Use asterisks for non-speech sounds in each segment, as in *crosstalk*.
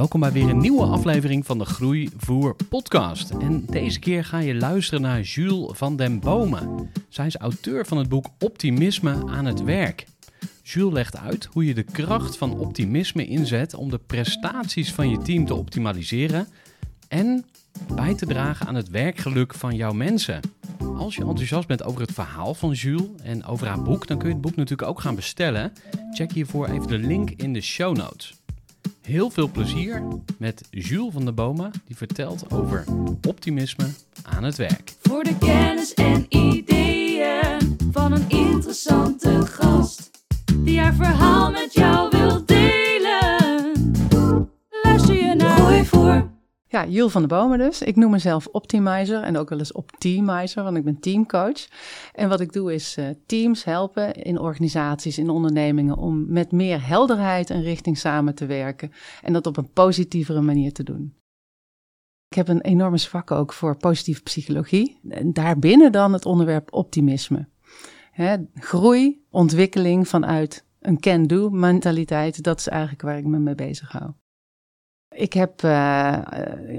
Welkom bij weer een nieuwe aflevering van de Groeivoer podcast. En deze keer ga je luisteren naar Jules van den Bomen. Zij is auteur van het boek Optimisme aan het werk. Jules legt uit hoe je de kracht van optimisme inzet om de prestaties van je team te optimaliseren en bij te dragen aan het werkgeluk van jouw mensen. Als je enthousiast bent over het verhaal van Jules en over haar boek, dan kun je het boek natuurlijk ook gaan bestellen. Check hiervoor even de link in de show notes. Heel veel plezier met Jules van der Bomen, die vertelt over optimisme aan het werk. Voor de kennis en ideeën van een interessante gast. Die haar verhaal met jou Ja, Jules van der Bomen dus. Ik noem mezelf optimizer en ook wel eens optimizer, want ik ben teamcoach. En wat ik doe is eh, teams helpen in organisaties, in ondernemingen om met meer helderheid en richting samen te werken. En dat op een positievere manier te doen. Ik heb een enorme zwak ook voor positieve psychologie. En daarbinnen dan het onderwerp optimisme. Groei, ontwikkeling vanuit een can-do mentaliteit, dat is eigenlijk waar ik me mee bezig hou. Ik heb uh,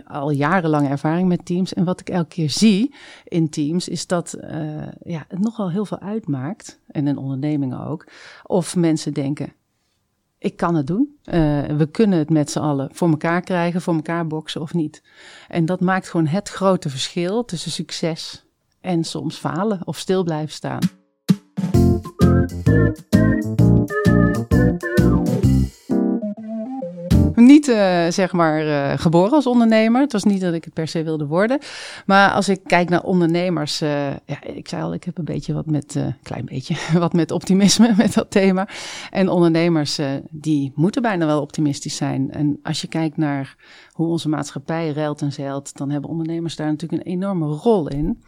al jarenlang ervaring met teams. En wat ik elke keer zie in teams, is dat uh, ja, het nogal heel veel uitmaakt. En in ondernemingen ook. Of mensen denken: ik kan het doen. we kunnen het met z'n allen voor elkaar krijgen, voor elkaar boksen of niet. En dat maakt gewoon het grote verschil tussen succes en soms falen of stil blijven staan. Uh, zeg maar uh, geboren als ondernemer. Het was niet dat ik het per se wilde worden. Maar als ik kijk naar ondernemers. Uh, ja, ik zei al, ik heb een beetje wat met. klein beetje. *laughs* Wat met optimisme *laughs* met dat thema. En ondernemers die moeten bijna wel optimistisch zijn. En als je kijkt naar hoe onze maatschappij ruilt en zeilt. dan hebben ondernemers daar natuurlijk een enorme rol in.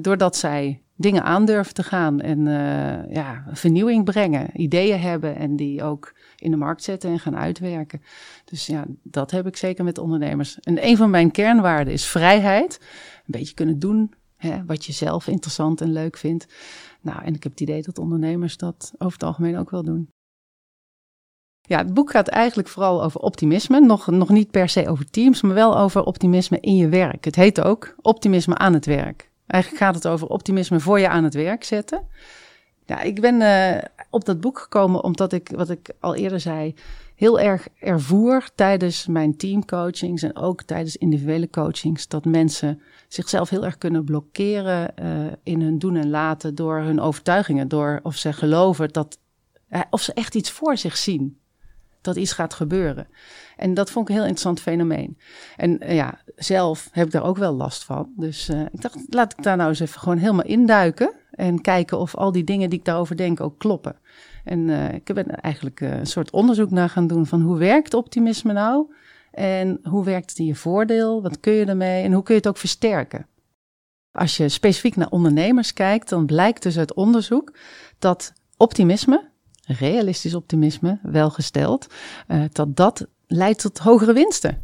doordat zij dingen aandurven te gaan en uh, ja, vernieuwing brengen, ideeën hebben en die ook in de markt zetten en gaan uitwerken. Dus ja, dat heb ik zeker met ondernemers. En een van mijn kernwaarden is vrijheid. Een beetje kunnen doen hè, wat je zelf interessant en leuk vindt. Nou, en ik heb het idee dat ondernemers dat over het algemeen ook wel doen. Ja, het boek gaat eigenlijk vooral over optimisme. Nog, nog niet per se over teams, maar wel over optimisme in je werk. Het heet ook optimisme aan het werk. Eigenlijk gaat het over optimisme voor je aan het werk zetten. Ik ben uh, op dat boek gekomen omdat ik, wat ik al eerder zei, heel erg ervoer tijdens mijn teamcoachings en ook tijdens individuele coachings dat mensen zichzelf heel erg kunnen blokkeren uh, in hun doen en laten door hun overtuigingen, door of ze geloven dat, uh, of ze echt iets voor zich zien dat iets gaat gebeuren. En dat vond ik een heel interessant fenomeen. En uh, ja, zelf heb ik daar ook wel last van. Dus uh, ik dacht, laat ik daar nou eens even gewoon helemaal induiken. En kijken of al die dingen die ik daarover denk ook kloppen. En uh, ik ben eigenlijk een soort onderzoek naar gaan doen van hoe werkt optimisme nou? En hoe werkt het in je voordeel? Wat kun je ermee? En hoe kun je het ook versterken? Als je specifiek naar ondernemers kijkt, dan blijkt dus uit onderzoek dat optimisme, realistisch optimisme, welgesteld, dat dat leidt tot hogere winsten.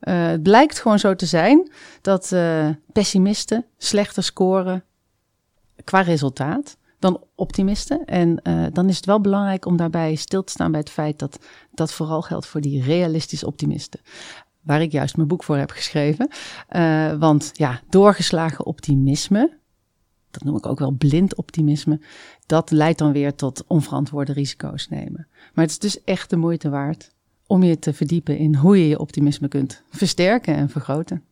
Uh, het blijkt gewoon zo te zijn dat uh, pessimisten slechter scoren qua resultaat dan optimisten. En uh, dan is het wel belangrijk om daarbij stil te staan bij het feit dat dat vooral geldt voor die realistische optimisten. Waar ik juist mijn boek voor heb geschreven. Want ja, doorgeslagen optimisme, dat noem ik ook wel blind optimisme, dat leidt dan weer tot onverantwoorde risico's nemen. Maar het is dus echt de moeite waard om je te verdiepen in hoe je je optimisme kunt versterken en vergroten.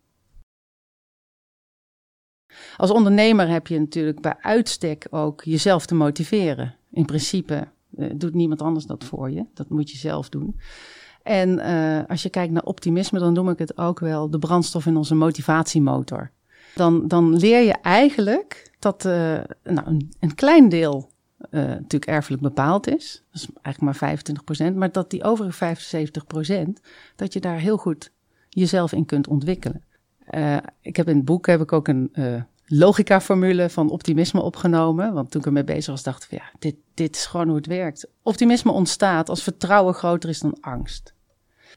Als ondernemer heb je natuurlijk bij uitstek ook jezelf te motiveren. In principe uh, doet niemand anders dat voor je. Dat moet je zelf doen. En uh, als je kijkt naar optimisme, dan noem ik het ook wel de brandstof in onze motivatiemotor. Dan, dan leer je eigenlijk dat uh, nou, een, een, klein deel natuurlijk erfelijk bepaald is. Dat is eigenlijk maar 25%. Maar dat die overige 75%, dat je daar heel goed jezelf in kunt ontwikkelen. ik heb in het boek heb ik ook een logica-formule van optimisme opgenomen. Want toen ik ermee bezig was, dacht ik ja, dit, dit is gewoon hoe het werkt. Optimisme ontstaat als vertrouwen groter is dan angst.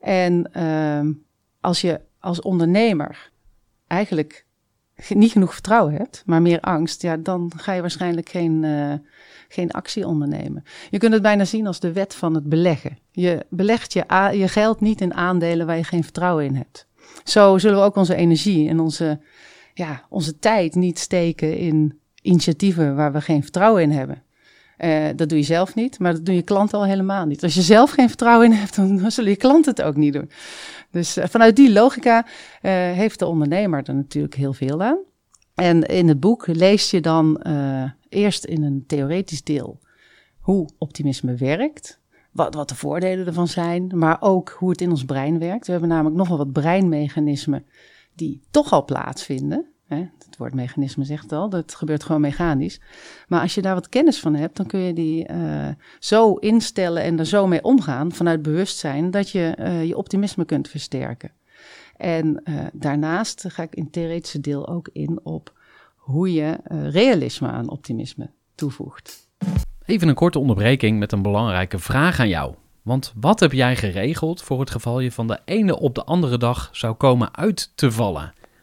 En uh, als je als ondernemer eigenlijk niet genoeg vertrouwen hebt, maar meer angst, ja, dan ga je waarschijnlijk geen, uh, geen actie ondernemen. Je kunt het bijna zien als de wet van het beleggen. Je belegt je, je geld niet in aandelen waar je geen vertrouwen in hebt. Zo zullen we ook onze energie en onze ja, onze tijd niet steken in initiatieven waar we geen vertrouwen in hebben. Uh, dat doe je zelf niet, maar dat doen je klanten al helemaal niet. Als je zelf geen vertrouwen in hebt, dan zullen je klanten het ook niet doen. Dus uh, vanuit die logica uh, heeft de ondernemer er natuurlijk heel veel aan. En in het boek lees je dan eerst in een theoretisch deel hoe optimisme werkt. Wat, wat de voordelen ervan zijn, maar ook hoe het in ons brein werkt. We hebben namelijk nogal wat breinmechanismen die toch al plaatsvinden. Hè, het woord mechanisme zegt al, dat gebeurt gewoon mechanisch. Maar als je daar wat kennis van hebt, dan kun je die uh, zo instellen en er zo mee omgaan vanuit bewustzijn dat je uh, je optimisme kunt versterken. En uh, daarnaast ga ik in theoretische deel ook in op hoe je realisme aan optimisme toevoegt. Even een korte onderbreking met een belangrijke vraag aan jou. Want wat heb jij geregeld voor het geval je van de ene op de andere dag zou komen uit te vallen?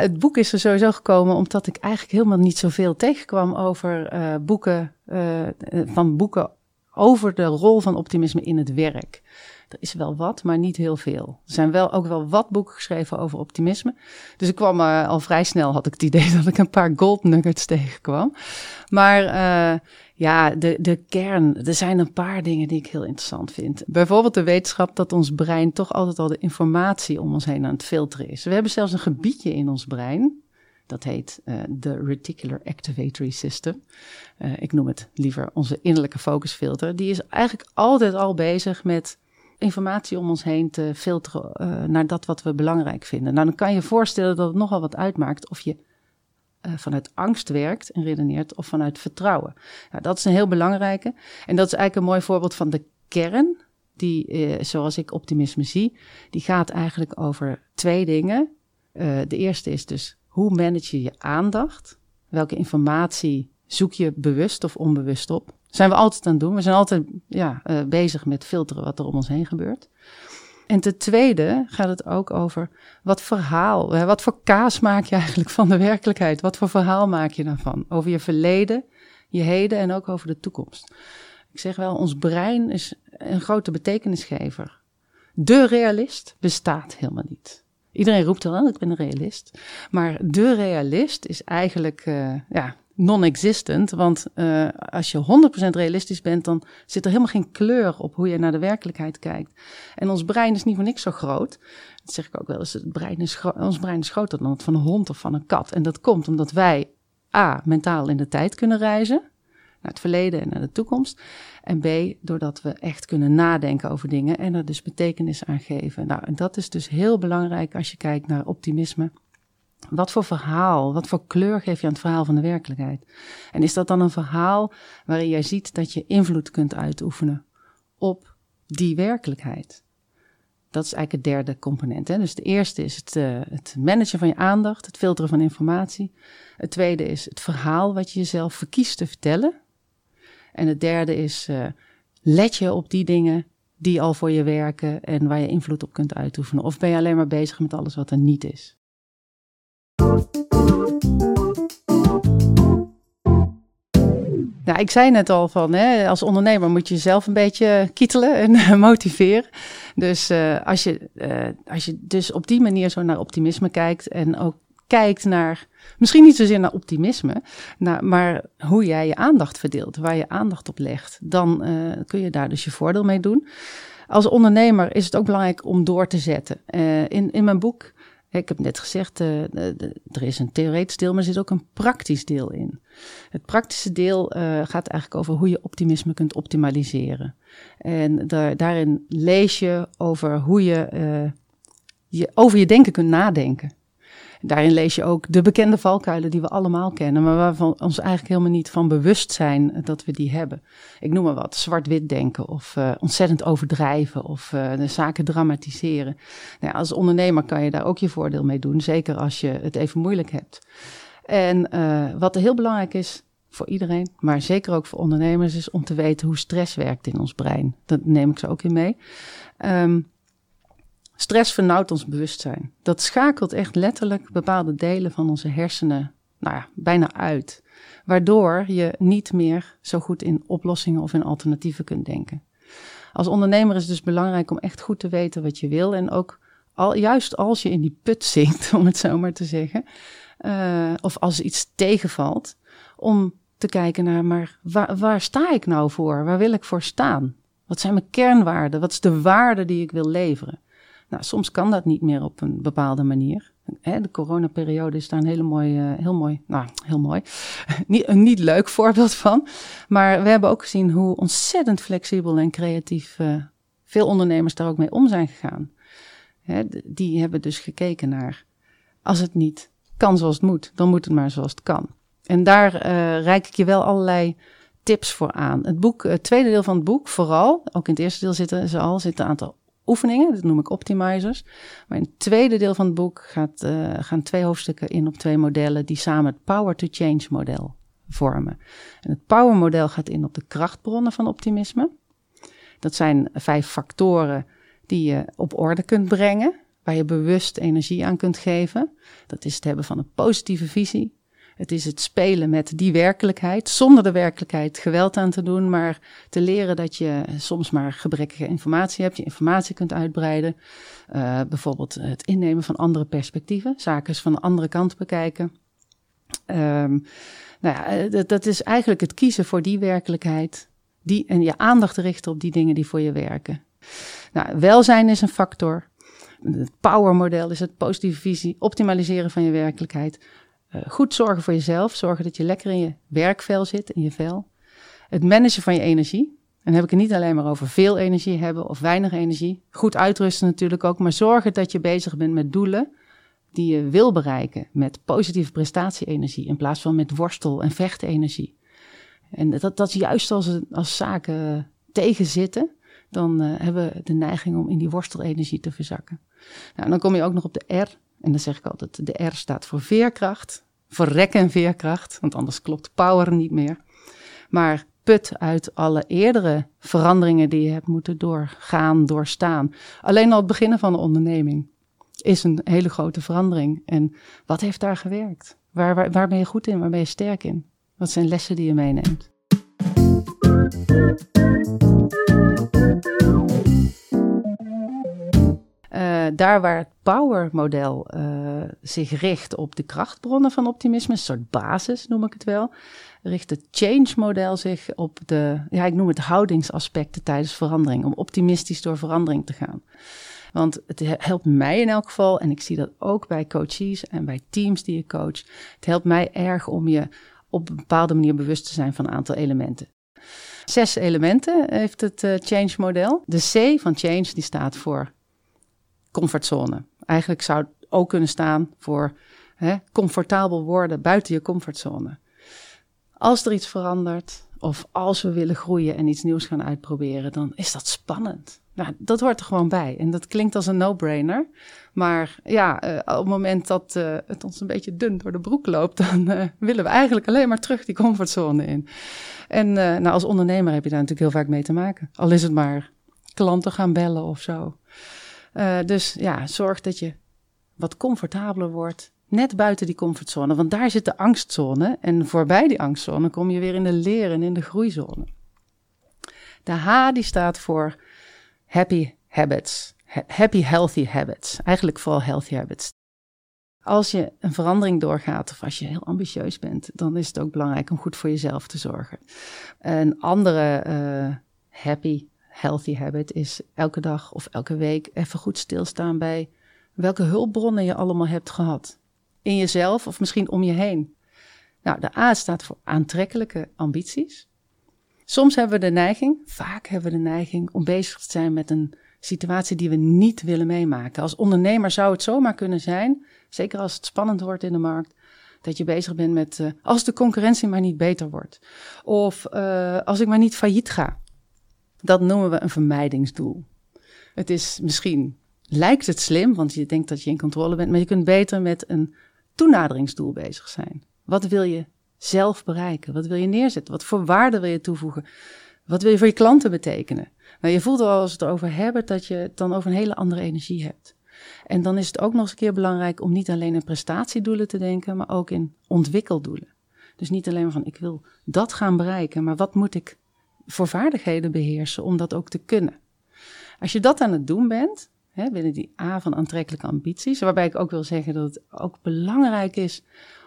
Het boek is er sowieso gekomen omdat ik eigenlijk helemaal niet zoveel tegenkwam over uh, boeken, uh, van boeken over de rol van optimisme in het werk. Er is wel wat, maar niet heel veel. Er zijn wel ook wel wat boeken geschreven over optimisme. Dus ik kwam al vrij snel, had ik het idee *laughs* dat ik een paar gold nuggets tegenkwam. Maar ja, de, de kern, er zijn een paar dingen die ik heel interessant vind. Bijvoorbeeld de wetenschap dat ons brein toch altijd al de informatie om ons heen aan het filteren is. We hebben zelfs een gebiedje in ons brein. Dat heet uh, de Reticular Activatory System. Uh, ik noem het liever onze innerlijke focusfilter. Die is eigenlijk altijd al bezig met informatie om ons heen te filteren uh, naar dat wat we belangrijk vinden. Nou, dan kan je voorstellen dat het nogal wat uitmaakt of je uh, vanuit angst werkt en redeneert of vanuit vertrouwen. Nou, dat is een heel belangrijke. En dat is eigenlijk een mooi voorbeeld van de kern, die, uh, zoals ik optimisme zie, die gaat eigenlijk over twee dingen. Uh, de eerste is dus hoe manage je je aandacht? Welke informatie zoek je bewust of onbewust op? zijn we altijd aan het doen. We zijn altijd ja, bezig met filteren wat er om ons heen gebeurt. En ten tweede gaat het ook over wat verhaal, wat voor kaas maak je eigenlijk van de werkelijkheid? Wat voor verhaal maak je daarvan? Over je verleden, je heden en ook over de toekomst. Ik zeg wel, ons brein is een grote betekenisgever. De realist bestaat helemaal niet. Iedereen roept wel, ik ben een realist. Maar de realist is eigenlijk, uh, ja, non-existent. Want uh, als je 100% realistisch bent, dan zit er helemaal geen kleur op hoe je naar de werkelijkheid kijkt. En ons brein is niet voor niks zo groot. Dat zeg ik ook wel eens. Het brein ons brein is groter dan het van een hond of van een kat. En dat komt omdat wij A, mentaal in de tijd kunnen reizen. Naar het verleden en naar de toekomst. En B, doordat we echt kunnen nadenken over dingen en er dus betekenis aan geven. Nou, en dat is dus heel belangrijk als je kijkt naar optimisme. Wat voor verhaal, wat voor kleur geef je aan het verhaal van de werkelijkheid? En is dat dan een verhaal waarin jij ziet dat je invloed kunt uitoefenen op die werkelijkheid? Dat is eigenlijk het derde component. Hè? Dus de eerste is het, uh, het managen van je aandacht, het filteren van informatie. Het tweede is het verhaal wat je jezelf verkiest te vertellen. En het derde is uh, let je op die dingen die al voor je werken en waar je invloed op kunt uitoefenen. Of ben je alleen maar bezig met alles wat er niet is? Nou, ik zei net al van, hè, als ondernemer moet je jezelf een beetje kietelen en *laughs* motiveren. Dus uh, als, je, uh, als je dus op die manier zo naar optimisme kijkt en ook kijkt naar, misschien niet zozeer naar optimisme, maar hoe jij je aandacht verdeelt, waar je aandacht op legt, dan uh, kun je daar dus je voordeel mee doen. Als ondernemer is het ook belangrijk om door te zetten. in, in mijn boek ik heb net gezegd, uh, er is een theoretisch deel, maar er zit ook een praktisch deel in. Het praktische deel uh, gaat eigenlijk over hoe je optimisme kunt optimaliseren. En daar, daarin lees je over hoe je, uh, je over je denken kunt nadenken. Daarin lees je ook de bekende valkuilen die we allemaal kennen, maar waarvan ons eigenlijk helemaal niet van bewust zijn dat we die hebben. Ik noem maar wat, zwart-wit denken of uh, ontzettend overdrijven of de zaken dramatiseren. Nou ja, als ondernemer kan je daar ook je voordeel mee doen, zeker als je het even moeilijk hebt. En uh, wat heel belangrijk is voor iedereen, maar zeker ook voor ondernemers, is om te weten hoe stress werkt in ons brein. Dat neem ik ze ook in mee. Um, Stress vernauwt ons bewustzijn. Dat schakelt echt letterlijk bepaalde delen van onze hersenen nou ja, bijna uit. Waardoor je niet meer zo goed in oplossingen of in alternatieven kunt denken. Als ondernemer is het dus belangrijk om echt goed te weten wat je wil. En ook al, juist als je in die put zinkt, *laughs* om het zo maar te zeggen. Uh, of als iets tegenvalt, om te kijken naar, maar waar sta ik nou voor? Waar wil ik voor staan? Wat zijn mijn kernwaarden? Wat is de waarde die ik wil leveren? Nou, soms kan dat niet meer op een bepaalde manier. de coronaperiode is daar een hele mooie, heel mooi, nou, heel mooi, *laughs* niet, een niet leuk voorbeeld van. Maar we hebben ook gezien hoe ontzettend flexibel en creatief uh, veel ondernemers daar ook mee om zijn gegaan. die hebben dus gekeken naar, als het niet kan zoals het moet, dan moet het maar zoals het kan. En daar uh, reik ik je wel allerlei tips voor aan. Het boek, het tweede deel van het boek, vooral, ook in het eerste deel zitten ze al, zitten een aantal oefeningen, dat noem ik optimizers. Maar in het tweede deel van het boek gaat, uh, gaan twee hoofdstukken in op twee modellen die samen het Power to Change model vormen. En het Power model gaat in op de krachtbronnen van optimisme. Dat zijn vijf factoren die je op orde kunt brengen, waar je bewust energie aan kunt geven. Dat is het hebben van een positieve visie, het is het spelen met die werkelijkheid, zonder de werkelijkheid geweld aan te doen, maar te leren dat je soms maar gebrekkige informatie hebt, je informatie kunt uitbreiden. Uh, bijvoorbeeld het innemen van andere perspectieven, zaken van de andere kant bekijken. Um, nou ja, eh, dat, is eigenlijk het kiezen voor die werkelijkheid die, en je aandacht te richten op die dingen die voor je werken. Nou, welzijn is een factor. Het power model is het positieve visie, optimaliseren van je werkelijkheid. Uh, goed zorgen voor jezelf. Zorgen dat je lekker in je werkvel zit, in je vel. Het managen van je energie. En dan heb ik het niet alleen maar over veel energie hebben of weinig energie. Goed uitrusten natuurlijk ook. Maar zorgen dat je bezig bent met doelen die je wil bereiken. Met positieve prestatie-energie in plaats van met worstel- en vechtenergie. En dat, dat is juist als, als zaken tegenzitten, dan uh, hebben we de neiging om in die worstelenergie te verzakken. Nou, dan kom je ook nog op de R, en dan zeg ik altijd, de R staat voor veerkracht, voor rek en veerkracht, want anders klopt power niet meer. Maar put uit alle eerdere veranderingen die je hebt moeten doorgaan, doorstaan. Alleen al het beginnen van een onderneming is een hele grote verandering. En wat heeft daar gewerkt? Waar, waar, waar ben je goed in? Waar ben je sterk in? Wat zijn lessen die je meeneemt? Daar waar het power-model uh, zich richt op de krachtbronnen van optimisme, een soort basis noem ik het wel, richt het change-model zich op de, ja, ik noem het houdingsaspecten tijdens verandering, om optimistisch door verandering te gaan. Want het helpt mij in elk geval, en ik zie dat ook bij coaches en bij teams die ik coach. Het helpt mij erg om je op een bepaalde manier bewust te zijn van een aantal elementen. Zes elementen heeft het uh, change model. De C van change die staat voor comfortzone. Eigenlijk zou het ook kunnen staan voor hè, comfortabel worden buiten je comfortzone. Als er iets verandert of als we willen groeien en iets nieuws gaan uitproberen, dan is dat spannend. Nou, dat hoort er gewoon bij. En dat klinkt als een no-brainer. Maar ja, uh, op het moment dat uh, het ons een beetje dun door de broek loopt, dan uh, willen we eigenlijk alleen maar terug die comfortzone in. En nou, als ondernemer heb je daar natuurlijk heel vaak mee te maken. Al is het maar klanten gaan bellen of zo. Dus ja, zorg dat je wat comfortabeler wordt. Net buiten die comfortzone, want daar zit de angstzone. En voorbij die angstzone kom je weer in de leren en in de groeizone. De H die staat voor happy habits. Happy healthy habits. Eigenlijk vooral healthy habits. Als je een verandering doorgaat of als je heel ambitieus bent, dan is het ook belangrijk om goed voor jezelf te zorgen. Een andere uh, happy healthy habit is elke dag of elke week even goed stilstaan bij welke hulpbronnen je allemaal hebt gehad. In jezelf of misschien om je heen. Nou, de A staat voor aantrekkelijke ambities. Soms hebben we de neiging, vaak hebben we de neiging om bezig te zijn met een situatie die we niet willen meemaken. Als ondernemer zou het zomaar kunnen zijn, zeker als het spannend wordt in de markt, dat je bezig bent met uh, als de concurrentie maar niet beter wordt. Of uh, als ik maar niet failliet ga. Dat noemen we een vermijdingsdoel. Het is misschien, lijkt het slim, want je denkt dat je in controle bent, maar je kunt beter met een toenaderingsdoel bezig zijn. Wat wil je zelf bereiken? Wat wil je neerzetten? Wat voor waarde wil je toevoegen? Wat wil je voor je klanten betekenen? Nou, je voelt al als het erover hebben dat je het dan over een hele andere energie hebt. En dan is het ook nog eens een keer belangrijk om niet alleen in prestatiedoelen te denken, maar ook in ontwikkeldoelen. Dus niet alleen van ik wil dat gaan bereiken, maar wat moet ik voor vaardigheden beheersen om dat ook te kunnen? Als je dat aan het doen bent, hè, binnen die A van aantrekkelijke ambities, waarbij ik ook wil zeggen dat het ook belangrijk is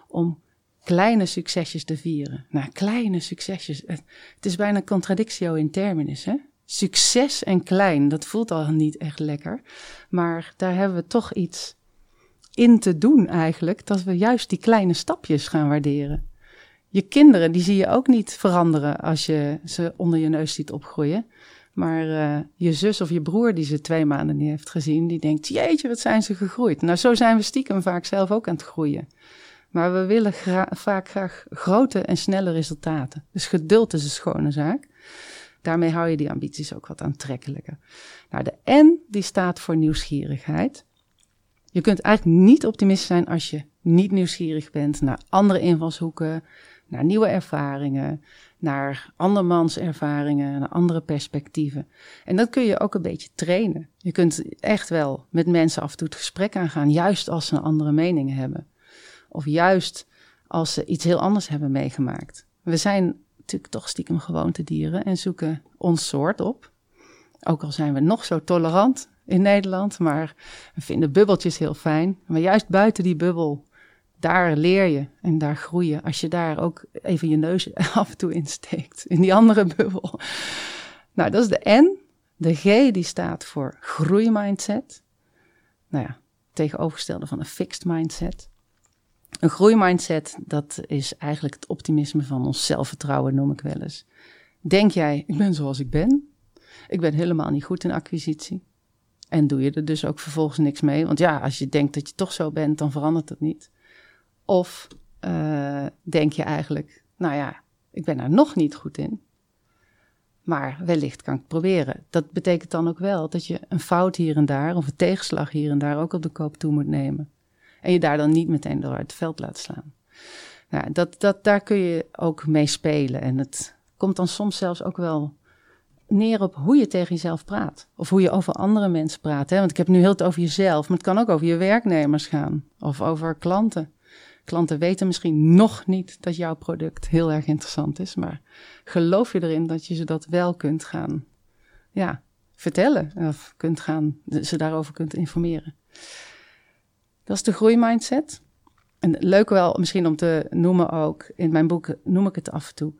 om kleine succesjes te vieren. Nou, kleine succesjes. Het is bijna contradictio in terminis, hè? Succes en klein, dat voelt al niet echt lekker. Maar daar hebben we toch iets in te doen eigenlijk, dat we juist die kleine stapjes gaan waarderen. Je kinderen, die zie je ook niet veranderen als je ze onder je neus ziet opgroeien. Maar uh, je zus of je broer die ze twee maanden niet heeft gezien, die denkt, jeetje, wat zijn ze gegroeid. Nou, zo zijn we stiekem vaak zelf ook aan het groeien. Maar we willen vaak graag grote en snelle resultaten. Dus geduld is een schone zaak. Daarmee hou je die ambities ook wat aantrekkelijker. Nou, de N die staat voor nieuwsgierigheid. Je kunt eigenlijk niet optimistisch zijn als je niet nieuwsgierig bent naar andere invalshoeken, naar nieuwe ervaringen, naar andermans ervaringen, naar andere perspectieven. En dat kun je ook een beetje trainen. Je kunt echt wel met mensen af en toe het gesprek aangaan, juist als ze een andere mening hebben. Of juist als ze iets heel anders hebben meegemaakt. We zijn natuurlijk toch stiekem gewoontedieren en zoeken ons soort op. Ook al zijn we nog zo tolerant in Nederland, maar we vinden bubbeltjes heel fijn. Maar juist buiten die bubbel, daar leer je en daar groei je. Als je daar ook even je neus *laughs* af en toe insteekt, in die andere bubbel. Nou, dat is de N. De G die staat voor groeimindset. Nou ja, tegenovergestelde van een fixed mindset. Een groeimindset, dat is eigenlijk het optimisme van ons zelfvertrouwen, noem ik wel eens. Denk jij, ik ben zoals ik ben. Ik ben helemaal niet goed in acquisitie. En doe je er dus ook vervolgens niks mee. Want ja, als je denkt dat je toch zo bent, dan verandert het niet. Of uh, denk je eigenlijk, nou ja, ik ben daar nog niet goed in. Maar wellicht kan ik het proberen. Dat betekent dan ook wel dat je een fout hier en daar, of een tegenslag hier en daar ook op de koop toe moet nemen. En je daar dan niet meteen door het veld laat slaan. Nou, dat, dat, daar kun je ook mee spelen. En het komt dan soms zelfs ook wel neer op hoe je tegen jezelf praat. Of hoe je over andere mensen praat. Hè? Want ik heb nu heel het over jezelf, maar het kan ook over je werknemers gaan. Of over klanten. Klanten weten misschien nog niet dat jouw product heel erg interessant is. Maar geloof je erin dat je ze dat wel kunt gaan ja, vertellen of kunt gaan, ze daarover kunt informeren. Dat is de groeimindset. En leuk wel misschien om te noemen ook, in mijn boek noem ik het af en toe.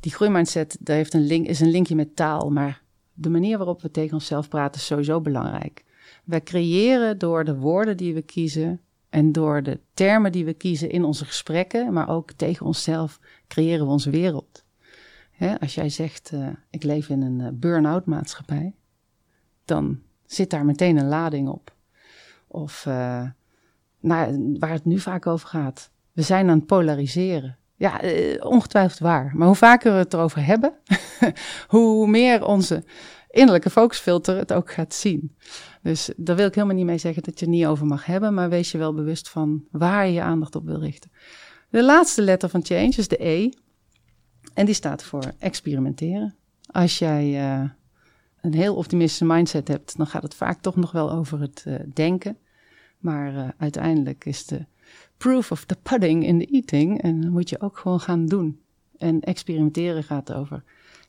Die groeimindset, daar heeft een link, is een linkje met taal, maar de manier waarop we tegen onszelf praten is sowieso belangrijk. Wij creëren door de woorden die we kiezen en door de termen die we kiezen in onze gesprekken, maar ook tegen onszelf, creëren we onze wereld. als jij zegt, uh, ik leef in een uh, burn-out maatschappij, dan zit daar meteen een lading op. Of uh, nou, waar het nu vaak over gaat. We zijn aan het polariseren. Ja, ongetwijfeld waar. Maar hoe vaker we het erover hebben, *laughs* hoe meer onze innerlijke focusfilter het ook gaat zien. Dus daar wil ik helemaal niet mee zeggen dat je het niet over mag hebben, maar wees je wel bewust van waar je je aandacht op wil richten. De laatste letter van change is de E. En die staat voor experimenteren. Als jij uh, een heel optimistische mindset hebt, dan gaat het vaak toch nog wel over het uh, denken. Maar uh, uiteindelijk is de proof of the pudding in the eating. En dan moet je ook gewoon gaan doen. En experimenteren gaat over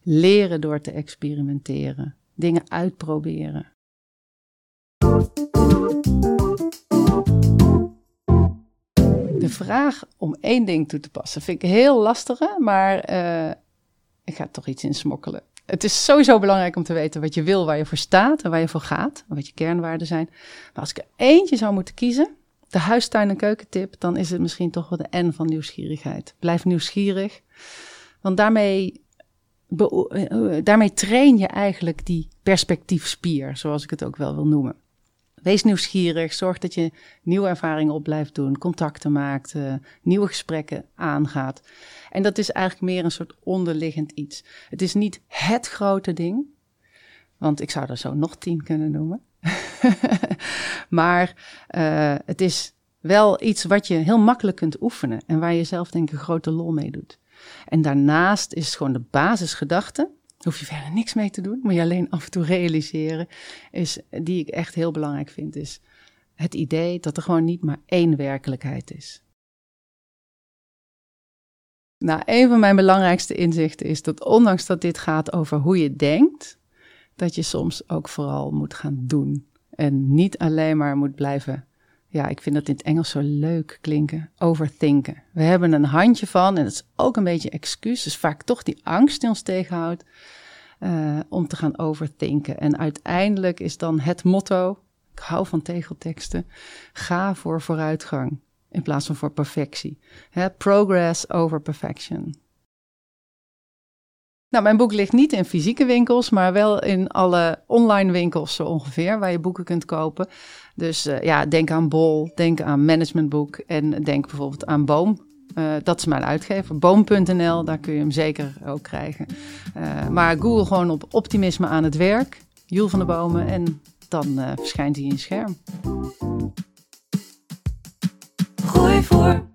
leren door te experimenteren, dingen uitproberen. De vraag om één ding toe te passen vind ik heel lastige, maar uh, ik ga toch iets in smokkelen. Het is sowieso belangrijk om te weten wat je wil, waar je voor staat en waar je voor gaat, wat je kernwaarden zijn. Maar als ik er eentje zou moeten kiezen, de huistuin- en keukentip, dan is het misschien toch wel de N van nieuwsgierigheid. Blijf nieuwsgierig, want daarmee eh, daarmee train je eigenlijk die perspectiefspier, zoals ik het ook wel wil noemen. Wees nieuwsgierig, zorg dat je nieuwe ervaringen op blijft doen, contacten maakt, uh, nieuwe gesprekken aangaat. En dat is eigenlijk meer een soort onderliggend iets. Het is niet het grote ding, want ik zou er zo nog tien kunnen noemen. *laughs* maar het is wel iets wat je heel makkelijk kunt oefenen en waar je zelf denk ik een grote lol mee doet. En daarnaast is het gewoon de basisgedachte. Hoef je verder niks mee te doen, moet je alleen af en toe realiseren. Is, die ik echt heel belangrijk vind, is het idee dat er gewoon niet maar één werkelijkheid is. Nou, een van mijn belangrijkste inzichten is dat ondanks dat dit gaat over hoe je denkt, dat je soms ook vooral moet gaan doen. En niet alleen maar moet blijven ja, ik vind dat in het Engels zo leuk klinken, overthinken. We hebben een handje van, en dat is ook een beetje excuus, dus vaak toch die angst die ons tegenhoudt, uh, om te gaan overthinken. En uiteindelijk is dan het motto, ik hou van tegelteksten, ga voor vooruitgang in plaats van voor perfectie. progress over perfection. Nou, mijn boek ligt niet in fysieke winkels, maar wel in alle online winkels zo ongeveer, waar je boeken kunt kopen. Dus uh, ja, denk aan Bol, denk aan Managementboek en denk bijvoorbeeld aan Boom. Uh, dat is mijn uitgever. Boom.nl, daar kun je hem zeker ook krijgen. Uh, maar google gewoon op optimisme aan het werk, Jules van de Bomen, en dan verschijnt hij in scherm. Gooi voor.